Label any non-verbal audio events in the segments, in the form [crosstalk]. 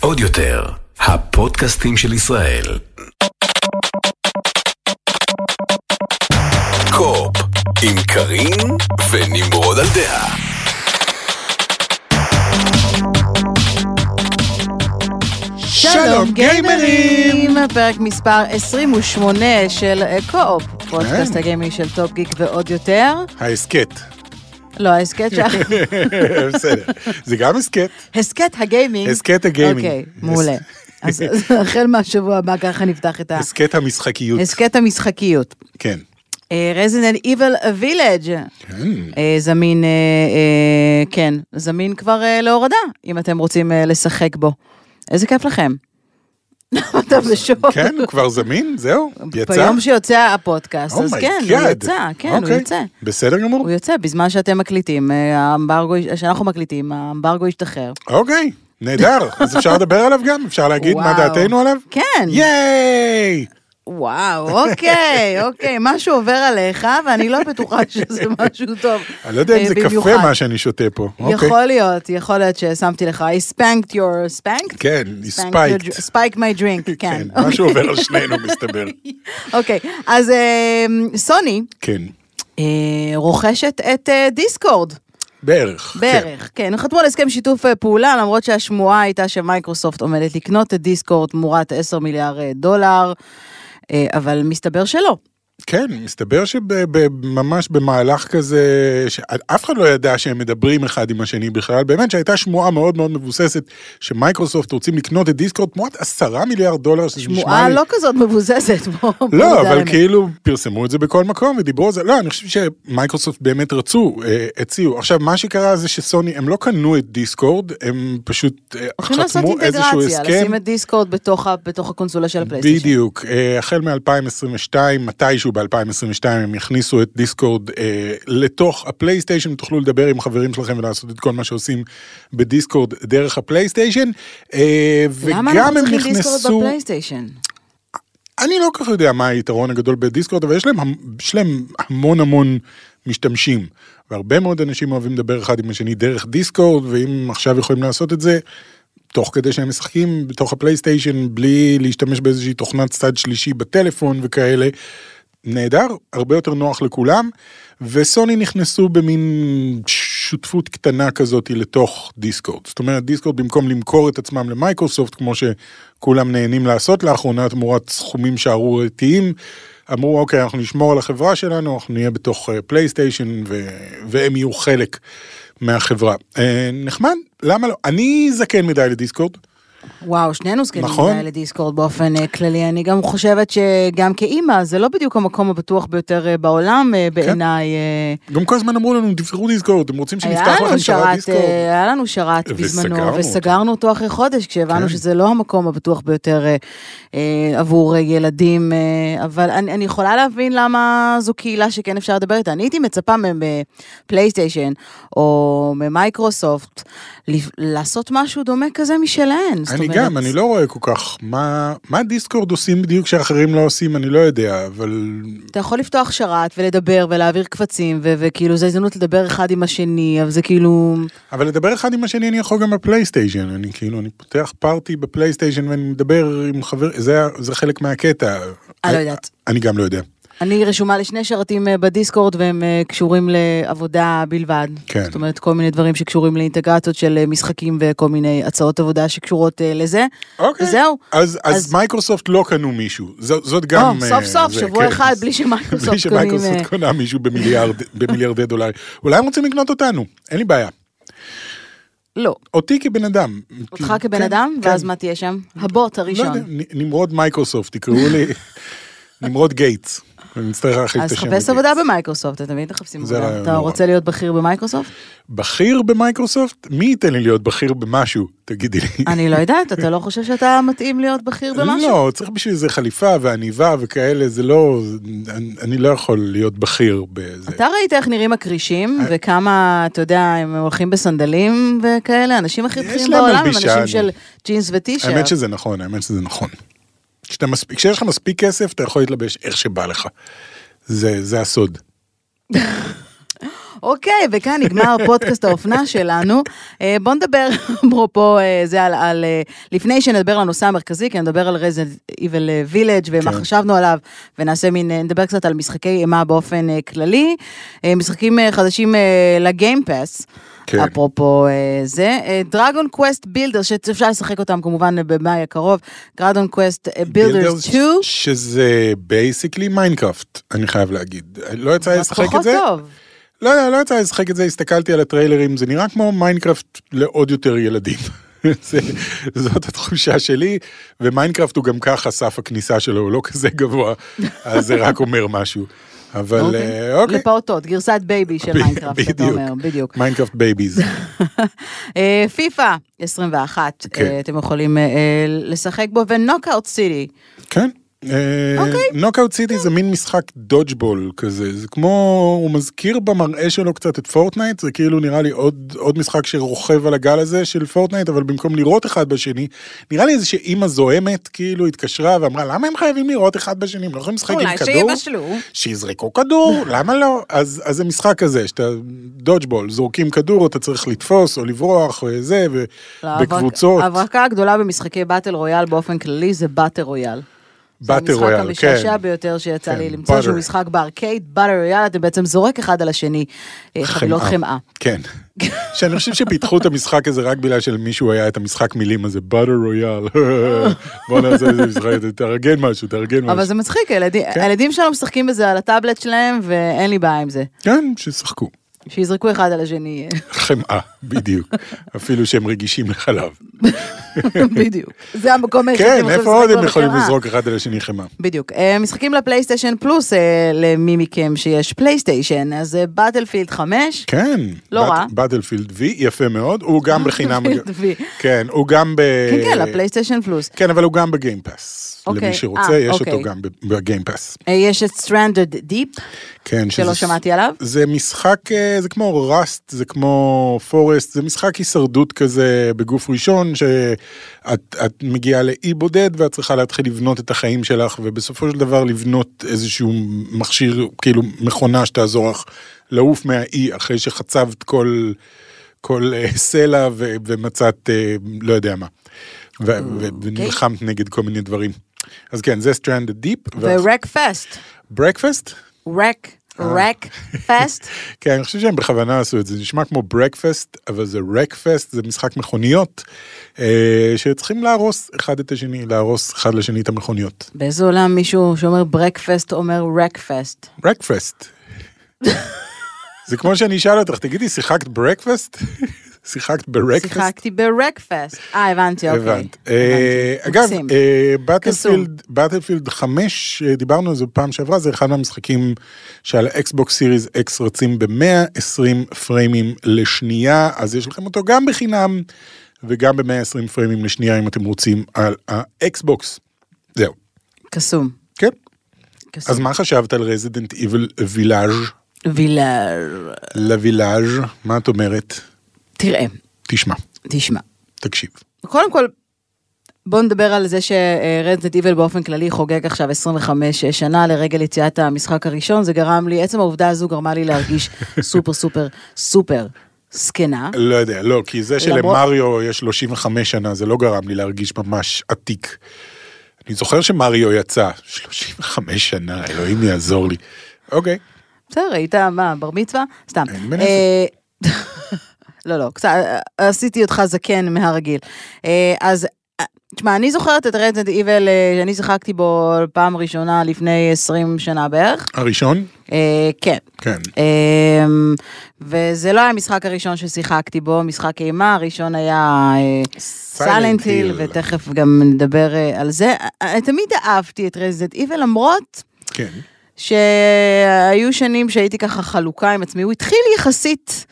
עוד יותר, הפודקאסטים של ישראל. קופ, עם קארין ונמרוד על דעה. שלום גיימרים! פרק מספר 28 של אה, co-op, פודקאסט כן. הגיימינג של טופ גיק ועוד יותר. ההסכת. לא, ההסכת ש... [laughs] בסדר. זה גם הסכת. הסכת הגיימינג. הסכת הגיימינג. אוקיי, מעולה. [laughs] אז החל מהשבוע הבא ככה נפתח את הסכת המשחקיות. ההסכת המשחקיות. כן. רזינל איבל וילג'. זמין, אה, אה, כן, זמין כבר אה, להורדה, אם אתם רוצים לשחק בו. איזה כיף לכם. [laughs] אתה בשוק. כן, הוא כבר זמין? זהו? יצא? ביום שיוצא הפודקאסט, אז Oh my כן, God. הוא יצא, כן, הוא אוקיי. יוצא. בסדר גמור. הוא יוצא בזמן שאתם מקליטים, אה, האמברגו, שאנחנו מקליטים, האמברגו ישתחרר. אוקיי, נהדר. אז אפשר לדבר עליו גם? אפשר להגיד מה. דעתנו עליו? כן, ייי! וואו, אוקיי, [laughs] אוקיי, משהו עובר עליך, ואני לא בטוחה [laughs] שזה משהו טוב. אני לא יודע אם אה, זה קפה. מה שאני שותה פה. אוקיי. יכול להיות, יכול להיות ששמתי לך, I spanked your, spanked? כן, Spanked spiked. spike my drink, [laughs] כן. כן, משהו עובר על שנינו מסתבר. אוקיי, אז אה, סוני כן, אה, רוכשת את אה, דיסקורד. בערך. כן. בערך, כן. הם חתמו על הסכם שיתוף פעולה, למרות שהשמועה הייתה שמייקרוסופט עומדת לקנות את דיסקורד תמורת 10 מיליארד דולר, אבל מסתבר שלא. כן, מסתבר שממש במהלך כזה, שאף אחד לא ידע שהם מדברים אחד עם השני בכלל, באמת שהייתה שמועה מאוד מאוד מבוססת, שמייקרוסופט רוצים לקנות את דיסקורד תמורת עשרה מיליארד דולר, שזה נשמע שמועה לי... לא כזאת מבוססת. בוא- בוא לא, אבל. כאילו פרסמו את זה בכל מקום ודיברו על זה, לא, אני חושב שמייקרוסופט באמת רצו, אה, הציעו. עכשיו, מה שקרה זה שסוני, הם לא קנו את דיסקורד, הם פשוט אה, חתמו איזשהו הסכם. לשים את דיסקורד בתוך הקונסולה של הפלייסטיישן. בדיוק, אה, החל מ-2022, מתישהו ב-2022 הם יכניסו את דיסקורד אה, לתוך הפלייסטיישן, תוכלו לדבר עם חברים שלכם ולעשות את כל מה שעושים בדיסקורד דרך הפלייסטיישן. אה, למה וגם אנחנו הם צריכים דיסקורד נכנסו, בפלייסטיישן? אני לא כל כך יודע מה היתרון הגדול בדיסקורד, אבל יש להם, יש להם המון המון משתמשים. והרבה מאוד אנשים אוהבים לדבר אחד עם השני דרך דיסקורד, ואם עכשיו יכולים לעשות את זה, תוך כדי שהם משחקים בתוך הפלייסטיישן, בלי להשתמש באיזושהי תוכנת צד שלישי בטלפון וכאלה, נהדר, הרבה יותר נוח לכולם, וסוני נכנסו במין שותפות קטנה כזאת לתוך דיסקורד. זאת אומרת, דיסקורד במקום למכור את עצמם למייקרוסופט, כמו שכולם נהנים לעשות לאחרונה תמורת סכומים שערורייתיים, אמרו, אוקיי, אנחנו נשמור על החברה שלנו, אנחנו נהיה בתוך אה, פלייסטיישן, ו- והם יהיו חלק מהחברה. אה, נחמד, למה לא? אני זקן מדי לדיסקורד. וואו, שנינו זקנים נכון. מדי לדיסקורד באופן אה, כללי. אני גם חושבת שגם כאימא, זה לא בדיוק המקום הבטוח ביותר אה, בעולם אה, בעיניי. אה, גם כל הזמן אמרו לנו, תבחרו דיסקורד, אתם רוצים שנפתח לכם שרת דיסקורד? היה לנו שרת בזמנו, וסגרנו. וסגרנו אותו אחרי חודש, כשהבנו כן. שזה לא המקום הבטוח ביותר עבור ילדים, אבל אני, אני יכולה להבין למה זו קהילה שכן אפשר לדבר איתה. אני הייתי מצפה מהם בפלייסטיישן, או ממייקרוסופט, לעשות משהו דומה כזה משלהן. זאת אני אומרת, גם, אני לא רואה כל כך מה, מה דיסקורד עושים בדיוק שאחרים לא עושים, אני לא יודע, אבל אתה יכול לפתוח שרת ולדבר ולהעביר קבצים, ו- וכאילו זו הזדמנות לדבר אחד עם השני, אבל זה כאילו... אבל לדבר אחד עם השני אני יכול גם בפלייסטיישן, אני כאילו, אני פותח פארטי בפלייסטיישן ואני מדבר עם חבר, זה, זה חלק מהקטע. אני לא יודעת. אני גם לא יודע. אני רשומה לשני שרתים אה, בדיסקורד והם אה, קשורים לעבודה בלבד. כן. זאת אומרת, כל מיני דברים שקשורים לאינטגרציות של אה, משחקים וכל מיני הצעות עבודה שקשורות לזה. אוקיי. וזהו. אז, אז, אז- מייקרוסופט לא קנו מישהו, זאת, זאת גם... או, סוף סוף, זה, שבוע כן. אחד בלי שמייקרוסופט [laughs] בלי. שמייקרוסופט קונה מישהו במיליארד, במיליארדי דולרים. אולי הם רוצים לקנות אותנו, אין לי בעיה. לא. אותי כבן אדם. אותך כבן כן, אדם, כן. ואז מה תהיה שם? הבוט לא הראשון. יודע, נ- נמרוד מייקרוסופט, תקראו לי [laughs] נמרוד גייטס. אני אצטרך להחליף את אז השם. חפש לגייטס. עבודה במייקרוסופט, אתם תמיד מחפשים עבודה. אתה לא רוצה להיות בכיר במייקרוסופט? בכיר במייקרוסופט? מי ייתן לי להיות בכיר במשהו? תגידי לי. [laughs] אני לא יודעת, אתה לא חושב שאתה מתאים להיות בכיר במשהו? לא, צריך בשביל זה חליפה ועניבה וכאלה, זה לא... אני- לא יכול להיות בכיר בזה. אתה ראית איך נראים הכרישים, אה. וכמה, אתה יודע, הם הולכים בסנדלים וכאלה, האנשים הכי בכירים בעולם הם אנשים. של ג'ינס וטישרט. האמת שזה נכון, האמת שזה נכון. כשאתה מספיק- כשיש לך מספיק כסף, אתה יכול להתלבש איך שבא לך. זה זה הסוד. [laughs] אוקיי, וכאן נגמר פודקאסט האופנה שלנו. אה, בוא נדבר, [laughs] אפרופו אה, זה על, על... אה, לפני שנדבר על הנושא המרכזי, כי נדבר על רזנט איבל וילג' ומה כן. חשבנו עליו, ונעשה מין, נדבר קצת על משחקי אימה באופן כללי. משחקים חדשים לגיימפאס. כן. אפרופו אה, זה, דרגון קווסט בילדר, שאפשר לשחק אותם כמובן במאי הקרוב, דרגון קווסט בילדרס 2. שזה basically מיינקראפט, אני חייב להגיד. לא יצא לי לשחק את זה. טוב. לא, לא יצא לי לשחק את זה, הסתכלתי על הטריילרים, זה נראה כמו מיינקראפט לעוד יותר ילדים. [laughs] זה, זאת התחושה שלי, ומיינקראפט הוא גם ככה, סף הכניסה שלו הוא לא כזה גבוה, אז זה רק אומר משהו. אבל אוקיי. אה, אוקיי. לפעוטות, גרסת baby של מיינקראפט, אתה. אומר, בדיוק. Minecraft babies. [laughs] אה, פיפא 21, כן. אה, אתם יכולים לשחק בו, ונוקאוט סיטי. כן. נוקאוט סיטי זה מין משחק dodgeball כזה, זה כמו, הוא מזכיר במראה שלו קצת את פורטנייט, זה כאילו נראה לי עוד, עוד משחק שרוכב על הגל הזה של פורטנייט, אבל במקום לירות אחד בשני, נראה לי איזה שאימא זועמת כאילו התקשרה ואמרה למה הם חייבים לירות אחד בשני, הם לא יכולים לשחק עם אולי כדור, שיבשלו. שיזרקו כדור, [laughs] למה לא? אז, אז זה משחק כזה, שאתה דודג'בול, זורקים כדור, אתה צריך לתפוס או לברוח וזה, לא, ובקבוצות. ההברקה הגדולה במשחקי באטל רויאל באופן כללי זה באטל רויאל. באטל רויאל, זה המשחק המשעשע כן. ביותר שיצא כן, לי למצוא שהוא. משחק בארקייד, באטל רויאל, אתה בעצם זורק אחד על השני אה, חבילות חמאה. כן. [laughs] שאני חושב שפיתחו את המשחק הזה רק בגלל שלמישהו היה את המשחק מילים הזה, באטר רויאל. [laughs] בוא נעשה איזה משחק, תארגן משהו, תארגן אבל משהו. זה מצחיק, כן. הילדים שלנו משחקים בזה על הטאבלט שלהם, ואין לי בעיה עם זה. כן, שישחקו. שיזרקו אחד על השני, חמאה, בדיוק. אפילו שהם רגישים לחלב. בדיוק. זה המקום היחיד כן, איפה עוד הם יכולים. לזרוק אחד על השני חמאה? בדיוק. אה, משחקים לפלייסטיישן פלוס, אה, למי מכם שיש פלייסטיישן, אז באטלפילד 5, כן. לא רע. באטלפילד V, יפה מאוד, הוא גם בחינם. כן, הוא גם ב... כן, כן, לפלייסטיישן פלוס. כן, אבל הוא גם בגיימפאס. אוקיי, למי שרוצה, אה, יש אוקיי. אותו גם בגיימפאס. אה, יש את Stranded Deep, כן, שלא שזה- שמעתי עליו. זה משחק, אה, זה כמו ראסט, זה כמו פורסט, זה משחק הישרדות כזה בגוף ראשון, שאת את מגיעה לאי בודד ואת צריכה להתחיל לבנות את החיים שלך, ובסופו של דבר לבנות איזשהו מכשיר, כאילו מכונה שתעזור לך לעוף מהאי אחרי שחצבת כל, כל אה, סלע ו, ומצאת אה, לא יודע מה. ו- ו- ונלחמת נגד כל מיני דברים. אז כן, זה Stranded Deep. ורק פסט. ברקפסט? רק, רק פסט. כן, אני חושב שהם בכוונה עשו את זה, זה נשמע כמו ברקפסט, אבל זה רקפסט, זה משחק מכוניות, אה, שצריכים להרוס אחד את השני, להרוס אחד לשני את המכוניות. באיזה עולם מישהו שאומר ברקפסט אומר רק פסט? ברקפסט. זה כמו שאני אשאל אותך, תגידי, שיחקת ברקפסט? שיחקת ברקפסט? שיחקתי ברקפסט. אה, הבנתי, אוקיי. הבנת. אה. אגב. באטלפילד, באטלפילד 5, אה, דיברנו על זה בפעם שעברה, זה אחד מהמשחקים שעל האקסבוקס סיריס אקס רצים ב-120 פריימים לשנייה, אז יש לכם אותו גם בחינם וגם ב-120 פריימים לשנייה אם אתם רוצים על האקסבוקס. זהו. קסום. כן. קסום. אז מה חשבת על רזידנט איבל וילאז'? וילר. לווילאז'? מה את אומרת? תראה, תשמע, תשמע. תקשיב. קודם כל, בוא נדבר על זה שרדנט איבל באופן כללי חוגג עכשיו 25 שנה לרגל יציאת המשחק הראשון, זה גרם לי, עצם העובדה הזו גרמה לי להרגיש [laughs] סופר סופר סופר זקנה. לא יודע, לא, כי זה שלמריו יש 35 שנה, זה לא גרם לי להרגיש ממש עתיק. אני זוכר שמריו יצא, 35 שנה, אלוהים יעזור לי. אוקיי, בסדר, היית, מה, בר מצווה? סתם. לא, לא, קצת, אה, עשיתי אותך זקן מהרגיל. אה, אז, אה, תשמע, אני זוכרת את רדנט איבל, שאני שיחקתי בו פעם ראשונה לפני 20 שנה בערך. הראשון? אה, כן. כן. וזה לא היה המשחק הראשון ששיחקתי בו, משחק אימה, הראשון היה סיילנט היל. ותכף גם נדבר אה, על זה. אני תמיד אהבתי את רזידנט איבל, למרות כן. שהיו שנים שהייתי ככה חלוקה עם עצמי, הוא התחיל יחסית...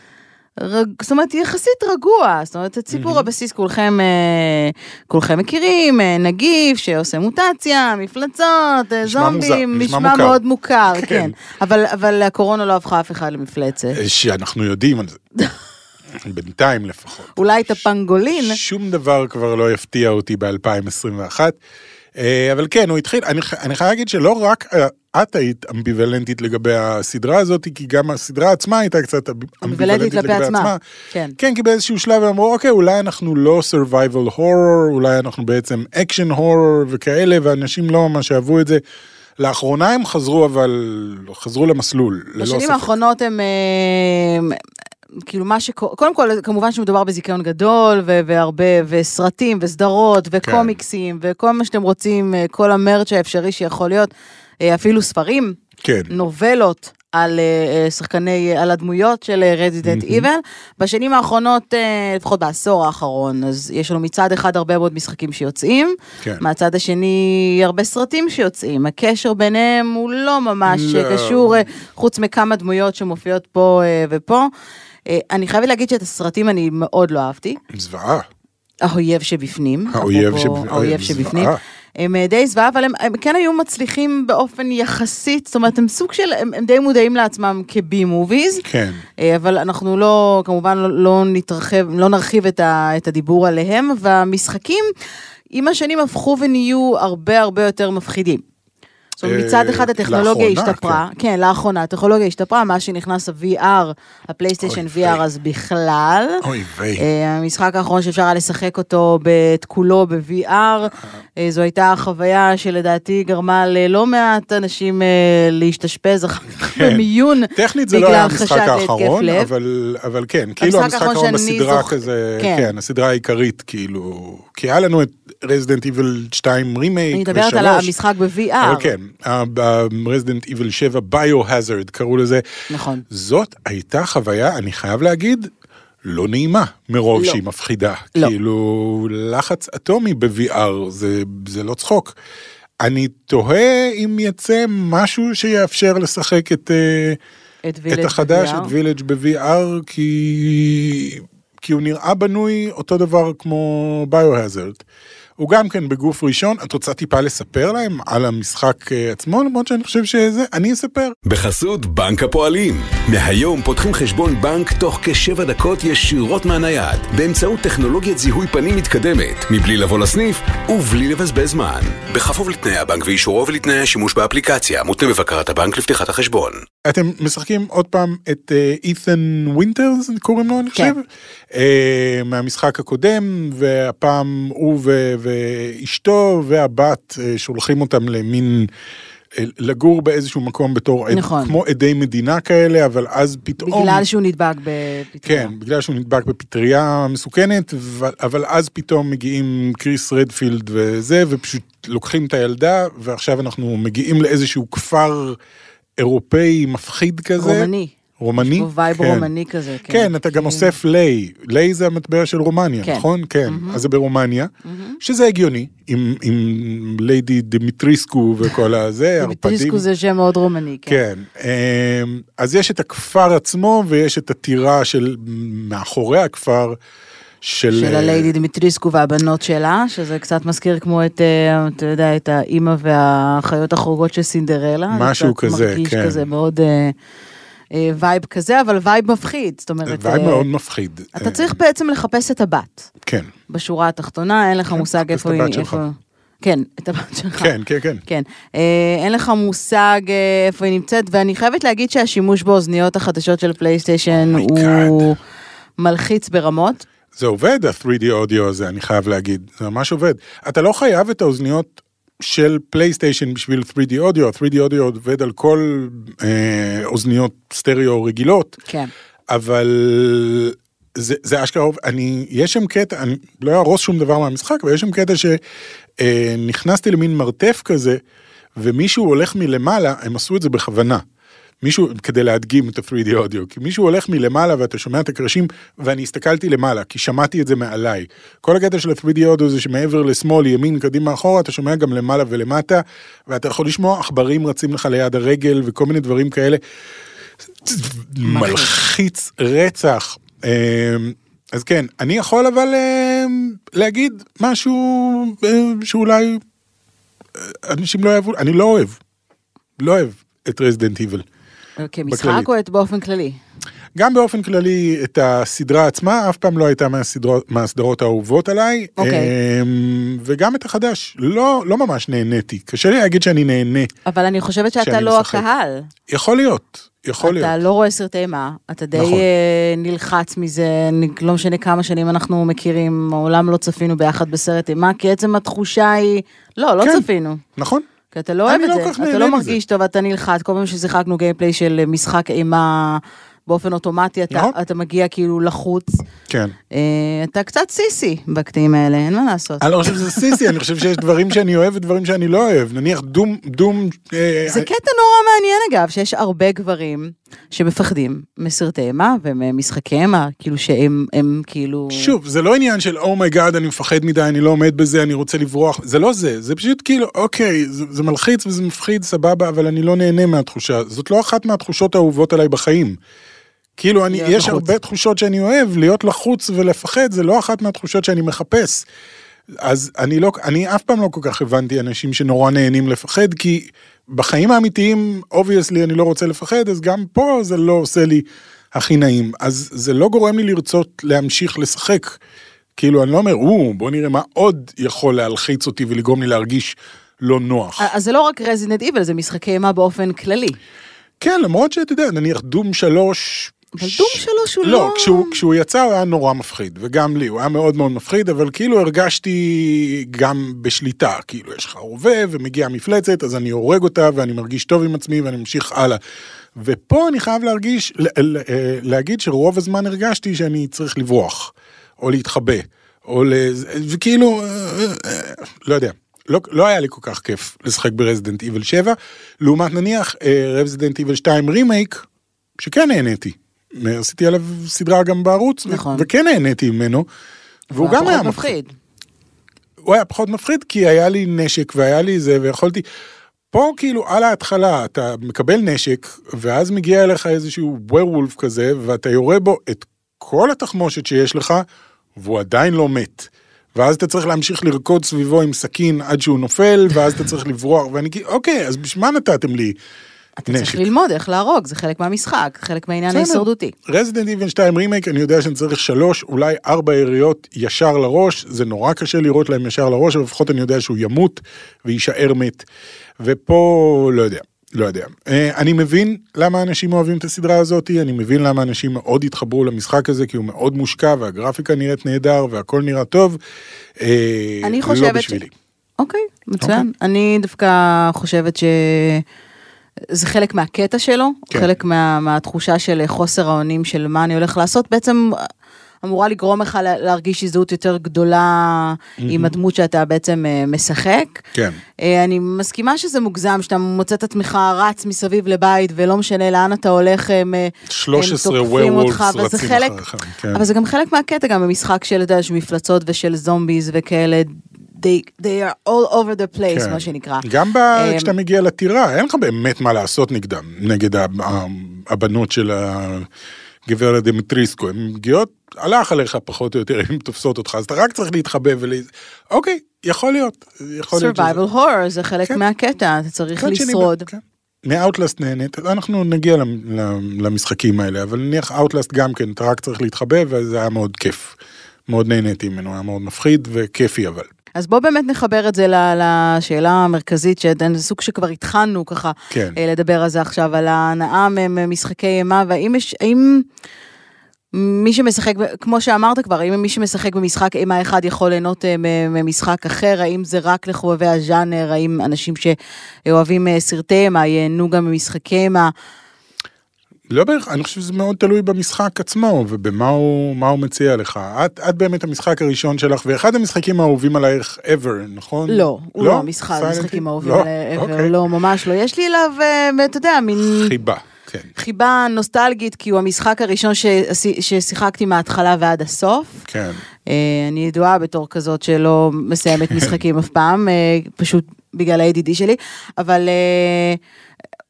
רג... זאת אומרת, יחסית רגוע, זאת אומרת, את סיפור הבסיס כולכם, אה, כולכם מכירים, אה, נגיף שעושה מוטציה, מפלצות, אה, נשמע מוזר, זומבים, נשמע נשמע מוכר. מאוד מוכר, כן. כן. אבל, אבל הקורונה לא הפכה אף אחד למפלצת. שאנחנו יודעים על זה. [laughs] בינתיים לפחות. אולי את הפנגולין, שום דבר כבר לא יפתיע אותי ב-2021. אבל כן, הוא התחיל, אני, אני חייב להגיד שלא רק, את היית אמביוולנטית לגבי הסדרה הזאת, כי גם הסדרה עצמה הייתה קצת אמביוולנטית לגבי עצמה. עצמה. כן. כן, כי באיזשהו שלב הם אמרו, אוקיי, אולי אנחנו לא survival horror, אולי אנחנו בעצם action horror וכאלה, ואנשים לא ממש אהבו את זה. לאחרונה הם חזרו, אבל חזרו למסלול, ללא ספק. בשנים האחרונות הם... אה, כאילו מה שקורה, קודם כל כמובן שמדובר בזיכיון גדול ו- והרבה, וסרטים וסדרות וקומיקסים וכל מה שאתם רוצים, אה, כל המרץ' האפשרי שיכול להיות, אפילו ספרים, כן. נובלות. על אה, אה, שחקני, על הדמויות של רזידנט איבל. בשנים האחרונות, אה, לפחות בעשור האחרון, אז יש לנו מצד אחד הרבה מאוד משחקים שיוצאים, כן. מהצד השני הרבה סרטים שיוצאים. הקשר ביניהם הוא לא ממש לא. אה, קשור, אה, חוץ מכמה דמויות שמופיעות פה אה, ופה. אה, אני חייבת להגיד שאת הסרטים אני מאוד לא אהבתי. זוועה. האויב שבפנים. האויב אפרופו שבפ- האויב זוועה. הם אה, די זוועה, אבל הם, הם כן היו מצליחים באופן יחסית, זאת אומרת, הם סוג של, הם, הם די מודעים לעצמם כבי מוביז. כן. אה, אבל אנחנו לא, כמובן לא, לא נתרחב, לא נרחיב את, ה, את הדיבור עליהם, והמשחקים עם השנים הפכו ונהיו הרבה הרבה יותר מפחידים. זאת אומרת, אה, מצד אחד הטכנולוגיה לאחרונה, השתפרה, כן. כן, לאחרונה, הטכנולוגיה השתפרה, מאז שנכנס ה-VR, הפלייסטיישן VR. אז בכלל. אוי ויי. אה, המשחק האחרון שאפשר היה לשחק אותו את כולו ב-VR, אה, זו הייתה חוויה שלדעתי גרמה ללא מעט אנשים אה, להשתשפז אחר כך כן. במיון, טכנית זה לא היה המשחק האחרון. אבל, אבל כן, כאילו המשחק האחרון בסדרה כזה, כן. כן. הסדרה העיקרית, כאילו, כי היה לנו את רזידנט איבל 2 רימייק אני מדברת על המשחק ב-VR. אבל כן, רזידנט איבל 7 ביו-הזרד קראו לזה. נכון. זאת הייתה חוויה, אני חייב להגיד, לא נעימה, מרוב לא. שהיא מפחידה. לא. כאילו, לחץ אטומי ב-VR, זה, זה לא צחוק. אני תוהה אם יצא משהו שיאפשר לשחק את, אה, את את החדש, ב-VR. את וילג' ב-VR, כי... כי הוא נראה בנוי אותו דבר כמו ביו-הזרד. הוא גם כן בגוף ראשון, את רוצה טיפה לספר להם על המשחק אה, עצמו, למרות שאני חושב שזה, אני אספר. בחסות בנק הפועלים. מהיום פותחים חשבון בנק תוך כשבע דקות ישירות מהנייד, באמצעות טכנולוגיית זיהוי פנים מתקדמת, מבלי לבוא לסניף ובלי לבזבז זמן. בכפוף לתנאי הבנק ואישורו ולתנאי השימוש באפליקציה, מותנה בבקרת הבנק לפתיחת החשבון. אתם משחקים עוד פעם את אית'ן ווינטרס, קוראים לו אני כן. אה, מהמשחק הקודם, והפעם הוא ו- ואשתו והבת אה, שולחים אותם למין, אה, לגור באיזשהו מקום בתור, עד- נכון. כמו עדי מדינה כאלה, אבל אז פתאום... בגלל שהוא נדבק בפטריה. כן, בגלל שהוא נדבק בפטריה מסוכנת, ו- אבל אז פתאום מגיעים קריס רדפילד וזה, ופשוט לוקחים את הילדה, ועכשיו אנחנו מגיעים לאיזשהו כפר אירופאי מפחיד כזה. רומני. רומני? יש בו vibe כן. רומני כזה. כן, כן, אתה גם אוסף ליי, ליי זה המטבע של רומניה, כן. נכון? כן, אז זה ברומניה, שזה הגיוני, עם, עם ליידי דמיטריסקו וכל הזה, [laughs] ערפדים. דיסקו זה שם מאוד רומני, כן. כן, אמ, אז יש את הכפר עצמו ויש את הטירה של מאחורי הכפר של... של אה, הליידי דמיטריסקו והבנות שלה, שזה קצת מזכיר כמו את, אה, אתה יודע, את האימא והאחיות החורגות של סינדרלה. זה משהו כזה, מרגיש כן. כזה מאוד אה, vibe כזה, אבל vibe מפחיד. זאת אומרת, vibe אה, מאוד מפחיד. אתה אה, צריך בעצם לחפש את הבת. כן, בשורה התחתונה, אין לך מושג לחפש איפה היא... כן, את הבת שלך. כן, כן, כן. כן. אה, אין לך מושג אה, איפה היא נמצאת, ואני חייבת להגיד שהשימוש באוזניות החדשות של פלייסטיישן Oh הוא מלחיץ ברמות. זה עובד, ה-3D אודיו הזה, אני חייב להגיד, זה ממש עובד. אתה לא חייב את האוזניות של פלייסטיישן בשביל 3D אודיו, ה-3D אודיו עובד על כל אה, אוזניות סטריאו רגילות, כן. אבל זה, זה אשכרה. אני, יש שם קטע, אני לא אהרוס שום דבר מהמשחק, אבל יש שם קטע שנכנסתי למין מרתף כזה, ומישהו הולך מלמעלה, הם עשו את זה בכוונה. מישהו, כדי להדגים את ה-3D אודיו, כי מישהו הולך מלמעלה ואתה שומע את הקרשים, ואני הסתכלתי למעלה, כי שמעתי את זה מעליי. כל הקטע של ה-3D אודיו זה שמעבר לשמאל, ימין, קדימה, אחורה, אתה שומע גם למעלה ולמטה, ואתה יכול לשמוע עכברים רצים לך ליד הרגל וכל מיני דברים כאלה. מלחיץ רצח. אמ, אז כן, אני יכול אבל אמ, להגיד משהו אמ, שאולי אה, אנשים לא אוהבו, אני לא אוהב, לא אוהב את רזידנט איבל. כמשחק בכללית. או את באופן כללי? גם באופן כללי את הסדרה עצמה, אף פעם לא הייתה מהסדרות, מהסדרות האהובות עליי. אוקיי. אמ, וגם את החדש, לא, לא ממש נהניתי. קשה לי להגיד שאני נהנה. אבל אני חושבת שאתה לא משחק. הקהל. יכול להיות, יכול להיות. אתה לא רואה סרטי אימה, אתה די נכון. אה, נלחץ מזה, לא משנה כמה שנים אנחנו מכירים, מעולם לא צפינו ביחד בסרט אימה, כי עצם התחושה היא, לא, לא כן. צפינו. נכון? כי אתה לא אוהב את לא זה, אתה לא. מרגיש טוב, אתה נלחץ, כל פעם ששיחקנו גיימפליי של משחק אימה באופן אוטומטי, אתה, נכון. אתה מגיע כאילו לחוץ. כן. אה, אתה קצת סיסי בקטעים האלה, אין מה לעשות. אני לא חושב שזה sissy, אני חושב שיש דברים שאני אוהב ודברים שאני לא אוהב. נניח Doom, Doom... אה, זה קטע נורא מעניין אגב, שיש הרבה גברים שמפחדים מסרטי אימה וממשחקי אימה, כאילו שהם הם כאילו... שוב, זה לא עניין של oh my god, אני מפחד מדי, אני לא עומד בזה, אני רוצה לברוח, זה לא זה, זה פשוט כאילו, אוקיי, זה, זה מלחיץ וזה מפחיד, סבבה, אבל אני לא נהנה מהתחושה, זאת לא אחת מהתחושות האהובות עליי בחיים. כאילו, אני, יש לחוץ. הרבה תחושות שאני אוהב, להיות לחוץ ולפחד, זה לא אחת מהתחושות שאני מחפש. אז אני לא, אני אף פעם לא כל כך הבנתי אנשים שנורא נהנים לפחד, כי בחיים האמיתיים, obviously אני לא רוצה לפחד, אז גם פה זה לא עושה לי הכי נעים. אז זה לא גורם לי לרצות להמשיך לשחק. כאילו, אני לא אומר, או, בוא נראה מה עוד יכול להלחיץ אותי ולגרום לי להרגיש לא נוח. אז זה לא רק Resident Evil, זה משחקי אימה באופן כללי. כן, למרות שאתה יודע, נניח Doom שלוש... אבל Doom שלוש הוא לא, לא... כשהוא, כשהוא יצא הוא היה נורא מפחיד, וגם לי, הוא היה מאוד מאוד מפחיד, אבל כאילו הרגשתי גם בשליטה, כאילו יש לך רובה ומגיעה מפלצת, אז אני הורג אותה ואני מרגיש טוב עם עצמי ואני ממשיך הלאה. ופה אני חייב להרגיש, אה, להגיד שרוב הזמן הרגשתי שאני צריך לברוח, או להתחבא, או ל... וכאילו, אה, אה, לא יודע. לא, לא היה לי כל כך כיף לשחק ב-Resident Evil 7, לעומת נניח Resident Evil 2 רימייק, שכן נהניתי. עשיתי עליו סדרה גם בערוץ, ו- נכון. וכן נהניתי ממנו, והוא גם היה מפחיד. הוא היה פחות מפחיד כי היה לי נשק והיה לי זה ויכולתי. פה כאילו על ההתחלה אתה מקבל נשק ואז מגיע אליך איזשהו ווירולף כזה ואתה יורה בו את כל התחמושת שיש לך והוא עדיין לא מת. ואז אתה צריך להמשיך לרקוד סביבו עם סכין עד שהוא נופל ואז אתה צריך לברוח ואני כאילו אוקיי אז בשביל מה נתתם לי אתה צריך ללמוד איך להרוג, זה חלק מהמשחק, חלק מהעניין. ההישרדותי. רזידנט איבן 2 רימייק, אני יודע שאני צריך שלוש, אולי ארבע יריות ישר לראש, זה נורא קשה לראות להם ישר לראש, אבל לפחות אני יודע שהוא ימות ויישאר מת. ופה, לא יודע, לא יודע. אה, אני מבין למה אנשים אוהבים את הסדרה הזאת, אני מבין למה אנשים מאוד התחברו למשחק הזה, כי הוא מאוד מושקע, והגרפיקה נראית נהדר, והכל נראה טוב. אה, אני לא חושבת ש... בשבילי. אוקיי, מצוין. אני דווקא חושבת ש... זה חלק מהקטע שלו, כן. חלק מה, מהתחושה של חוסר האונים של מה אני הולך לעשות, בעצם אמורה לגרום לך לה- להרגיש הזדהות יותר גדולה עם הדמות שאתה בעצם אה, משחק. כן. אה, אני מסכימה שזה מוגזם, שאתה מוצא את עצמך רץ מסביב לבית ולא משנה לאן אתה הולך, הם, אה, 13 הם תוקפים אותך, וזה חלק, כן. אבל זה גם חלק מהקטע גם במשחק של, אתה יודע, של מפלצות ושל זומביז וכאלה, they, they are all over the place, כן. מה שנקרא. גם ב... אמ, כשאתה מגיע לטירה, אין לך באמת מה לעשות נגדם, נגד הבנות של הגברת דמיטריסקו, הן מגיעות, הלך עליך פחות או יותר, [laughs] הן תופסות אותך, אז אתה רק צריך להתחבא ול... אוקיי, יכול להיות, יכול להיות שזה- survival horror זה חלק כן. מהקטע, אתה צריך שני, לשרוד. כן. מ-Outlast נהנית, אנחנו נגיע למ- למ- למשחקים האלה, אבל נניח Outlast גם כן, אתה רק צריך להתחבא, וזה היה מאוד כיף. מאוד נהניתי ממנו, היה מאוד מפחיד וכיפי אבל. אז בוא באמת נחבר את זה לשאלה המרכזית, שזה סוג שכבר התחלנו ככה כן. אה, לדבר על זה עכשיו, על ההנאה ממשחקי אימה, והאם יש, האם מי שמשחק, כמו שאמרת כבר, האם מי שמשחק במשחק אימה אחד יכול ליהנות אה, ממשחק אחר, האם זה רק לחובבי הז'אנר, האם אנשים שאוהבים אה, סרטי אימה ייהנו גם ממשחקי אימה. לא בערך, אני חושב שזה מאוד תלוי במשחק עצמו ובמה הוא, הוא מציע לך. את, את באמת המשחק הראשון שלך, ואחד המשחקים האהובים עלייך ever, נכון? לא, הוא לא המשחק, Silent המשחקים? האהובים לא? עליי, אוקיי. לא, ממש לא. יש לי אליו, אה, אתה יודע, מין... חיבה, כן. חיבה נוסטלגית, כי הוא המשחק הראשון ששיחקתי מההתחלה ועד הסוף. כן. אה, אני ידועה בתור כזאת שלא מסיימת [laughs] משחקים אף פעם, אה, פשוט בגלל ה-ADD שלי, אבל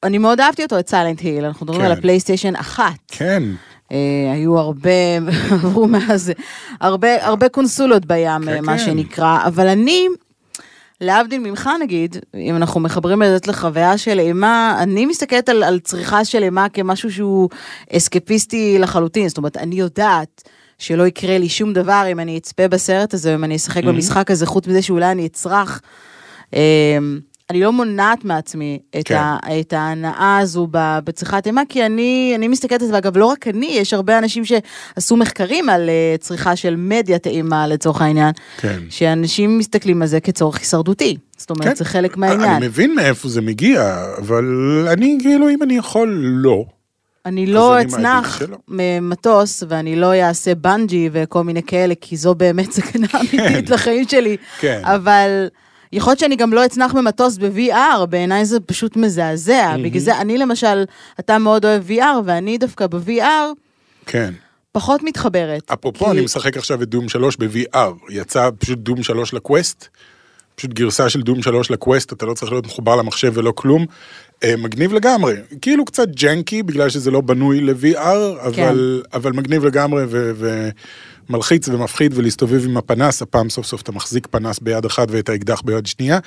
אני מאוד אהבתי אותו, את סיילנט היל, אנחנו מדברים כן. על הפלייסטיישן אחת. כן. אה, היו הרבה, [laughs] עברו מאז, הרבה, הרבה קונסולות בים, כן, אה, מה כן. שנקרא, אבל אני להבדיל ממך נגיד, אם אנחנו מחברים את זה לחוויה של אימה, אני מסתכלת על, על צריכה של אימה כמשהו שהוא אסקפיסטי לחלוטין, זאת אומרת, אני יודעת שלא יקרה לי שום דבר אם אני אצפה בסרט הזה, אם אני אשחק במשחק הזה, חוץ מזה שאולי אני אצרח. אמ, אני לא מונעת מעצמי את, כן. ה, את ההנאה הזו בצריכת אימה, כי אני, אני מסתכלת על זה, ואגב, לא רק אני, יש הרבה אנשים שעשו מחקרים על uh, צריכה של מדיה טעימה לצורך העניין, כן. שאנשים מסתכלים על זה כצורך הישרדותי. זאת אומרת, כן. זה חלק מהעניין. אני מבין מאיפה זה מגיע, אבל אני כאילו, אם אני יכול, לא. אני לא אצנח. ממטוס ואני לא אעשה בנג'י וכל מיני כאלה, כי זו באמת סכנה אמיתית לחיים שלי. כן. אבל יכול להיות שאני גם לא אצנח ממטוס ב-VR, בעיניי זה פשוט מזעזע. בגלל זה אני למשל, אתה מאוד אוהב VR, ואני דווקא ב-VR כן. פחות מתחברת. אפרופו, כי- אני משחק עכשיו את דום 3 ב-VR. יצא פשוט דום 3 לקווסט. פשוט גרסה של דום 3 לקווסט, אתה לא צריך להיות מחובר למחשב ולא כלום. אה, מגניב לגמרי. כאילו קצת ג'נקי, בגלל שזה לא בנוי ל-VR, אבל, אבל מגניב לגמרי ו... ומלחיץ ומפחיד ולהסתובב עם הפנס, הפעם סוף סוף אתה מחזיק פנס ביד אחת ואת האקדח ביד שנייה.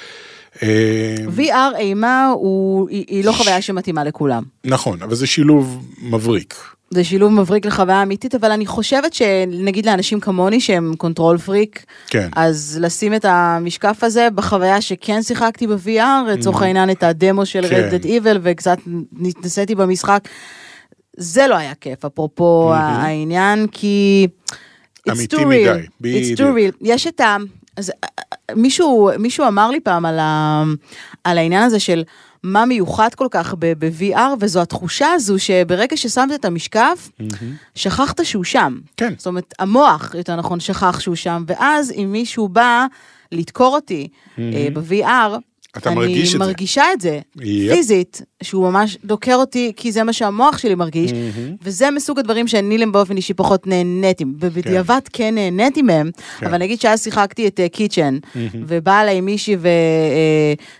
אה, VR אימה הוא, היא, היא לא חוויה שמתאימה לכולם. נכון, אבל זה שילוב מבריק. זה שילוב מבריק לחוויה אמיתית, אבל אני חושבת שנגיד לאנשים כמוני שהם control freak, כן. אז לשים את המשקף הזה בחוויה שכן שיחקתי ב-VR, לצורך העניין את הדמו של Mm. כן. Resident Evil וקצת נתנסיתי במשחק, זה לא היה כיף, אפרופו העניין, כי... אמיתי too מדי, real, it's בדיוק. too real. יש את ה... אז, מישהו, מישהו אמר לי פעם על, ה, על העניין הזה של מה מיוחד כל כך ב-VR, וזו התחושה הזו שברגע ששמת את המשקף, שכחת שהוא שם. כן. זאת אומרת, המוח, יותר נכון, שכח שהוא שם, ואז אם מישהו בא לדקור אותי אה, ב-VR, אתה אני מרגיש את זה. מרגישה את זה, יפ. פיזית, שהוא ממש דוקר אותי, כי זה מה שהמוח שלי מרגיש, וזה מסוג הדברים שאני באופן אישי פחות נהניתי, ובדיעבד כן נהניתי מהם, כן. אבל נגיד שאז שיחקתי את קיצ'ן, ובאה אליי מישהי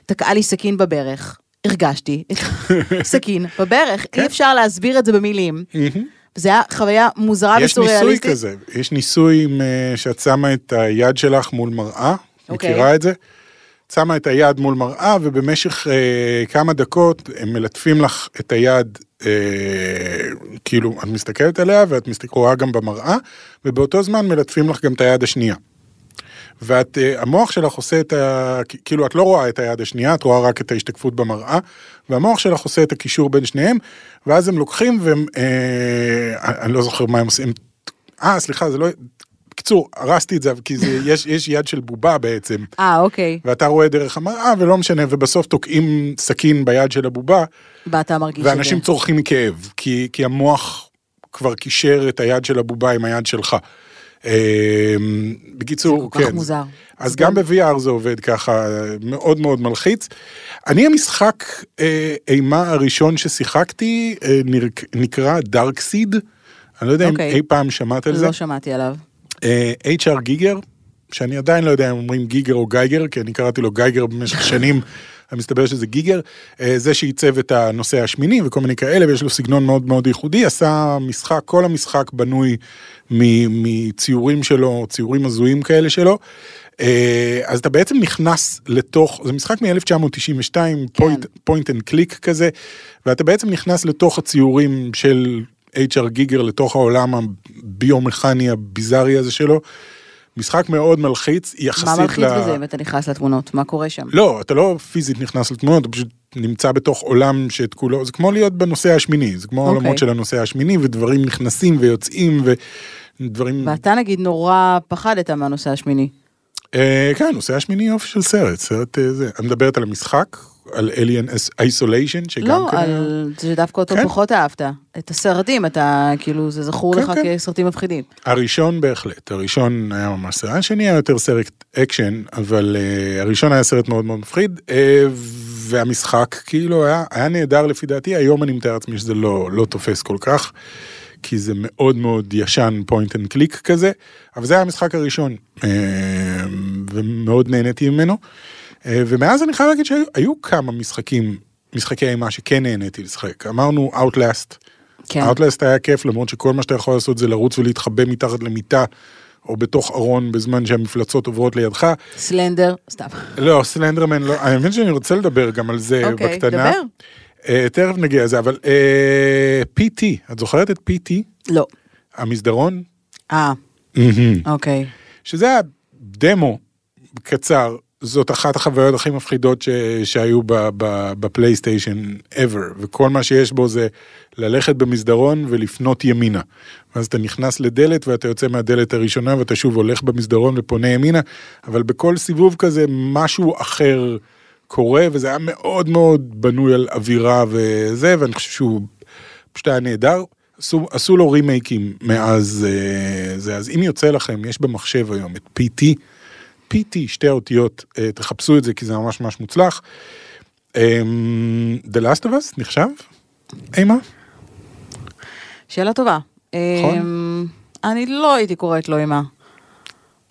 ותקעה לי סכין בברך, הרגשתי [laughs] את הסכין בברך, כן. אי אפשר להסביר את זה במילים. זה היה חוויה מוזרה יש ניסוי וסוריאליסטית. כזה, יש ניסוי אה, שאת שמה את היד שלך מול מראה, אוקיי. מכירה את זה? שמה את היד מול מראה ובמשך אה, כמה דקות הם מלטפים לך את היד, אה, כאילו את מסתכלת עליה ואת רואה גם במראה, ובאותו זמן מלטפים לך גם את היד השנייה. ואת, אה, המוח שלך עושה את ה... כאילו את לא רואה את היד השנייה, את רואה רק את ההשתקפות במראה, והמוח שלך עושה את הקישור בין שניהם, ואז הם לוקחים והם, אה, אני לא זוכר מה הם עושים, אה סליחה זה לא, בקיצור הרסתי את זה כי זה, [laughs] יש, יש יד של בובה בעצם, אה, אוקיי. ואתה רואה דרך המראה ולא משנה, ובסוף תוקעים סכין ביד של הבובה, ואתה מרגיש את זה. ואנשים צורכים מכאב, כי, כי המוח כבר קישר את היד של הבובה עם היד שלך. אה, בקיצור, זה כל כך כן. מוזר. אז גם ב-VR זה עובד ככה, מאוד מאוד מלחיץ. אני המשחק אה, אימה הראשון ששיחקתי אה, נקרא דארקסיד. אני לא יודע אם אוקיי. אי פעם שמעת על זה. לא שמעתי עליו. אה, HR גיגר, שאני עדיין לא יודע אם אומרים גיגר או גייגר, כי אני קראתי לו גייגר במשך שנים, [laughs] ומסתבר שזה גיגר. אה, זה שעיצב את הנוסע השמיני וכל מיני כאלה, ויש לו סגנון מאוד מאוד ייחודי, עשה משחק, כל המשחק בנוי מציורים שלו, ציורים הזויים כאלה שלו. אה, אז אתה בעצם נכנס לתוך, זה משחק מ-1992, point, point and click כזה, ואתה בעצם נכנס לתוך הציורים של HR Giger, לתוך העולם הביומכאני הביזארי הזה שלו. משחק מאוד מלחיץ, יחסית מה מלחיץ ל... בזה אם אתה נכנס לתמונות? מה קורה שם? לא, אתה לא פיזית נכנס לתמונות, אתה פשוט נמצא בתוך עולם שאת כולו, זה כמו להיות בנושא השמיני, זה כמו אוקיי. העולמות של הנושא השמיני, ודברים נכנסים ויוצאים, ודברים... ואתה נגיד נורא פחדת מהנושא השמיני. אה, כן, נושא השמיני יופי של סרט, סרט אה, זה. את מדברת על המשחק, על Alien Isolation, שגם לא, כן... היה- על... שדווקא אותו כן. פחות אהבת. את הסרטים, אתה, כאילו, זה זכור כן, לך כן. כסרטים מפחידים. הראשון בהחלט, הראשון היה ממש סרט, השני היה יותר סרט אקשן, אבל uh, הראשון היה סרט מאוד מאוד מפחיד, uh, והמשחק כאילו היה, היה נהדר לפי דעתי, היום אני מתאר לעצמי שזה לא, לא תופס כל כך, כי זה מאוד מאוד ישן point and click כזה, אבל זה היה המשחק הראשון, uh, ומאוד נהניתי ממנו, uh, ומאז אני חייב להגיד שהיו היו כמה משחקים, משחקי אימה שכן נהניתי לשחק, אמרנו Outlast, כן. Outlast היה כיף למרות שכל מה שאתה יכול לעשות זה לרוץ ולהתחבא מתחת למיטה או בתוך ארון בזמן שהמפלצות עוברות לידך. סלנדר, סתם. לא, סלנדרמן לא, אני מבין שאני רוצה לדבר גם על זה אוקיי, בקטנה. דבר. אה, תכף נגיע לזה, אבל אה, PT, את זוכרת את PT? לא. המסדרון? אה, אוקיי. שזה היה דמו קצר, זאת אחת החוויות הכי מפחידות ש... שהיו ב... ב... בפלייסטיישן ever, וכל מה שיש בו זה ללכת במסדרון ולפנות ימינה. ואז אתה נכנס לדלת ואתה יוצא מהדלת הראשונה ואתה שוב הולך במסדרון ופונה ימינה, אבל בכל סיבוב כזה משהו אחר קורה, וזה היה מאוד מאוד בנוי על אווירה וזה, ואני חושב שהוא פשוט היה נהדר. עשו, עשו לו רימייקים מאז אה, זה, אז אם יוצא לכם, יש במחשב היום את PT, PT, שתי האותיות, אה, תחפשו את זה כי זה ממש ממש מוצלח. אה, The Last of Us נחשב? אימה? שאלה טובה. נכון. אמ, אני לא הייתי קוראת לו אימה.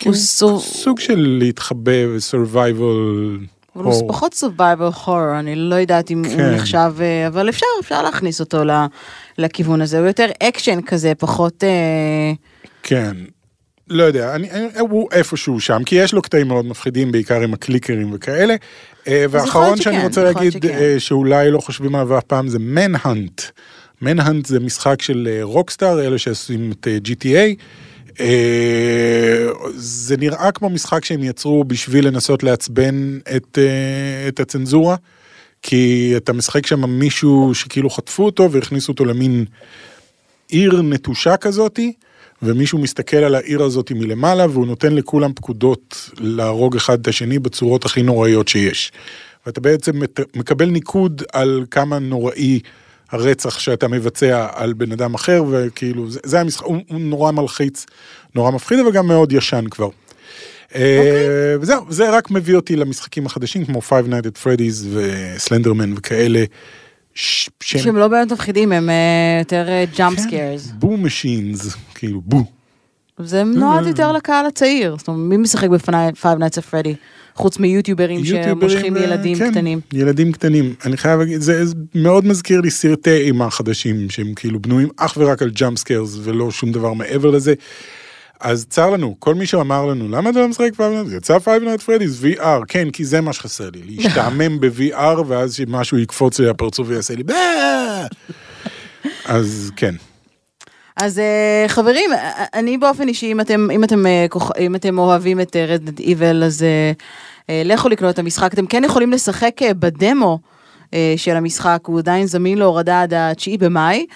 הוא סוג- של להתחבא ו-survival. אבל הוא פחות survival horror, אני לא יודעת אם הוא כן. נחשב, אה, אבל אפשר, אפשר להכניס אותו לכיוון הזה, הוא יותר אקשן כזה, פחות... אה, כן. לא יודע, אני, הוא איפשהו שם, כי יש לו קטעים מאוד מפחידים, בעיקר עם הקליקרים וכאלה. אה, להיות שאני שכן, רוצה להגיד, שכן. שאולי לא חושבים עליו אף פעם, זה מנהאנט. מנהאנט זה משחק של רוקסטאר, אלה שעושים את GTA. אה, זה נראה כמו משחק שהם יצרו בשביל לנסות לעצבן את, אה, את הצנזורה, כי אתה משחק שם מישהו שכאילו חטפו אותו והכניסו אותו למין עיר נטושה כזאתי, ומישהו מסתכל על העיר הזאת מלמעלה, והוא נותן לכולם פקודות להרוג אחד את השני בצורות הכי נוראיות שיש. ואתה בעצם מקבל ניקוד על כמה נוראי הרצח שאתה מבצע על בן אדם אחר, וכאילו, זה, זה המשחק, הוא, הוא נורא מלחיץ, נורא מפחיד, אבל גם מאוד ישן כבר. אה, וזהו, זה רק מביא אותי למשחקים החדשים, כמו Five Nights at Freddy's וסלנדרמן וכאלה. ש- שהם שהם לא באמת מפחידים, הם אה, יותר jump. scares. boo machines, כאילו boo. זה נועד יותר לקהל הצעיר, זאת אומרת, מי משחק בפניי Five Nights at Freddy? חוץ מיוטיוברים שמושכים ו- ילדים כן, קטנים. ילדים קטנים. אני חייב להגיד, זה זה מאוד מזכיר לי סרטי אימה חדשים, שהם כאילו בנויים אך ורק על jump scares ולא שום דבר מעבר לזה. אז צר לנו, כל מי שאמר לנו, למה אתה לא משחק Five Nights? יצא Five Nights Freddy's VR, כן, כי זה מה שחסר לי, להשתעמם [laughs] ב-VR ואז שמשהו יקפוץ לי לפרצוף ויעשה לי. אז כן. אז אה, חברים, אה, אני באופן אישי, אם אתם, אם אתם, אה, אם אתם אוהבים את רדנד איבל, אז אה, אה, לכו לקנות את המשחק. אתם כן יכולים לשחק אה, בדמו אה, של המשחק, הוא עדיין זמין להורדה עד ה-9 במאי.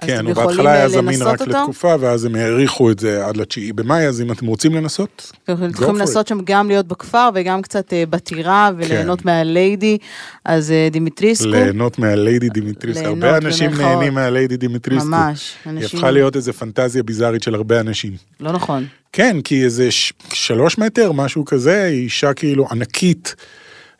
כן, הוא בהתחלה אה, היה זמין רק אותו. לתקופה, ואז הם האריכו את זה עד לתשיעי במאי, אז אם אתם רוצים לנסות, אתם יכולים לנסות. שם גם להיות בכפר וגם קצת אה, בטירה וליהנות כן. מהליידי, אז אה, Dimitrescu, ליהנות מה-Lady Dimitrescu, ליהנות, הרבה אנשים במרכאות. נהנים מה-Lady Dimitrescu. ממש, היא אנשים, הפכה להיות איזה פנטזיה ביזארית של הרבה אנשים. לא נכון. כן, כי איזה ש- שלוש מטר, משהו כזה, היא אישה כאילו ענקית.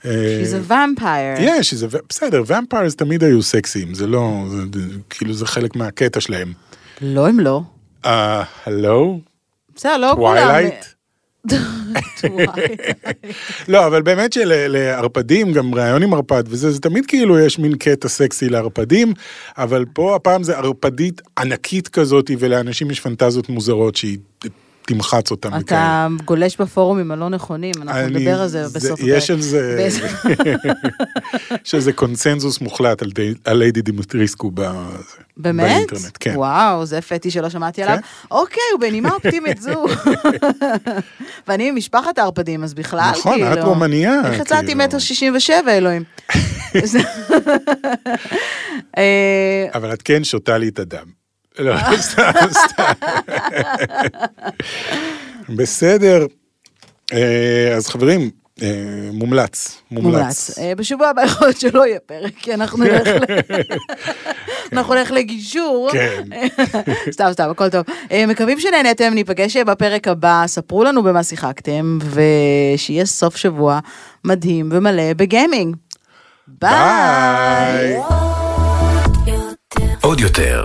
אה, She's a vampire. יש, זה, בסדר, vampires תמיד היו סקסיים, זה לא, זה, כאילו זה חלק מהקטע שלהם. לא, הם לא. אה, הלו? בסדר, לא כולם. Twilight? Twilight. [laughs] לא, אבל באמת שלערפדים, גם ראיון עם ערפד וזה, זה תמיד כאילו יש מין קטע סקסי לערפדים, אבל פה הפעם זה ערפדית ענקית כזאת, ולאנשים יש פנטזיות מוזרות שהיא תמחץ אותם. אתה גולש בפורומים הלא נכונים, אנחנו אני- נדבר על זה בסוף יש על זה, יש על זה קונצנזוס מוחלט על די- על Lady Dimitrescu ב- באמת? באינטרנט, כן. וואו, זה פאתטי שלא שמעתי עליו. אוקיי, הוא בנימה אופטימית זו. [laughs] ואני ממשפחת הערפדים, אז בכלל, נכון, כאילו... את רומניה. איך יצאתי כאילו. מטר שישים ושבע, אלוהים. זה- [laughs] [laughs] אה, אבל את כן שותה לי את הדם. לא, [laughs] סתם, סתם. בסדר. אה, אז חברים, אה, מומלץ, מומלץ. אה, בשבוע הבא יכול להיות שלא יהיה פרק, כי אנחנו נלך ל- [laughs] אנחנו נלך לגישור. כן. [laughs] סתם, סתם, הכל טוב. מקווים שנהנתם, ניפגש בפרק הבא, ספרו לנו במה שיחקתם, ושיהיה סוף שבוע מדהים ומלא בגיימינג. ביי! ביי. עוד יותר,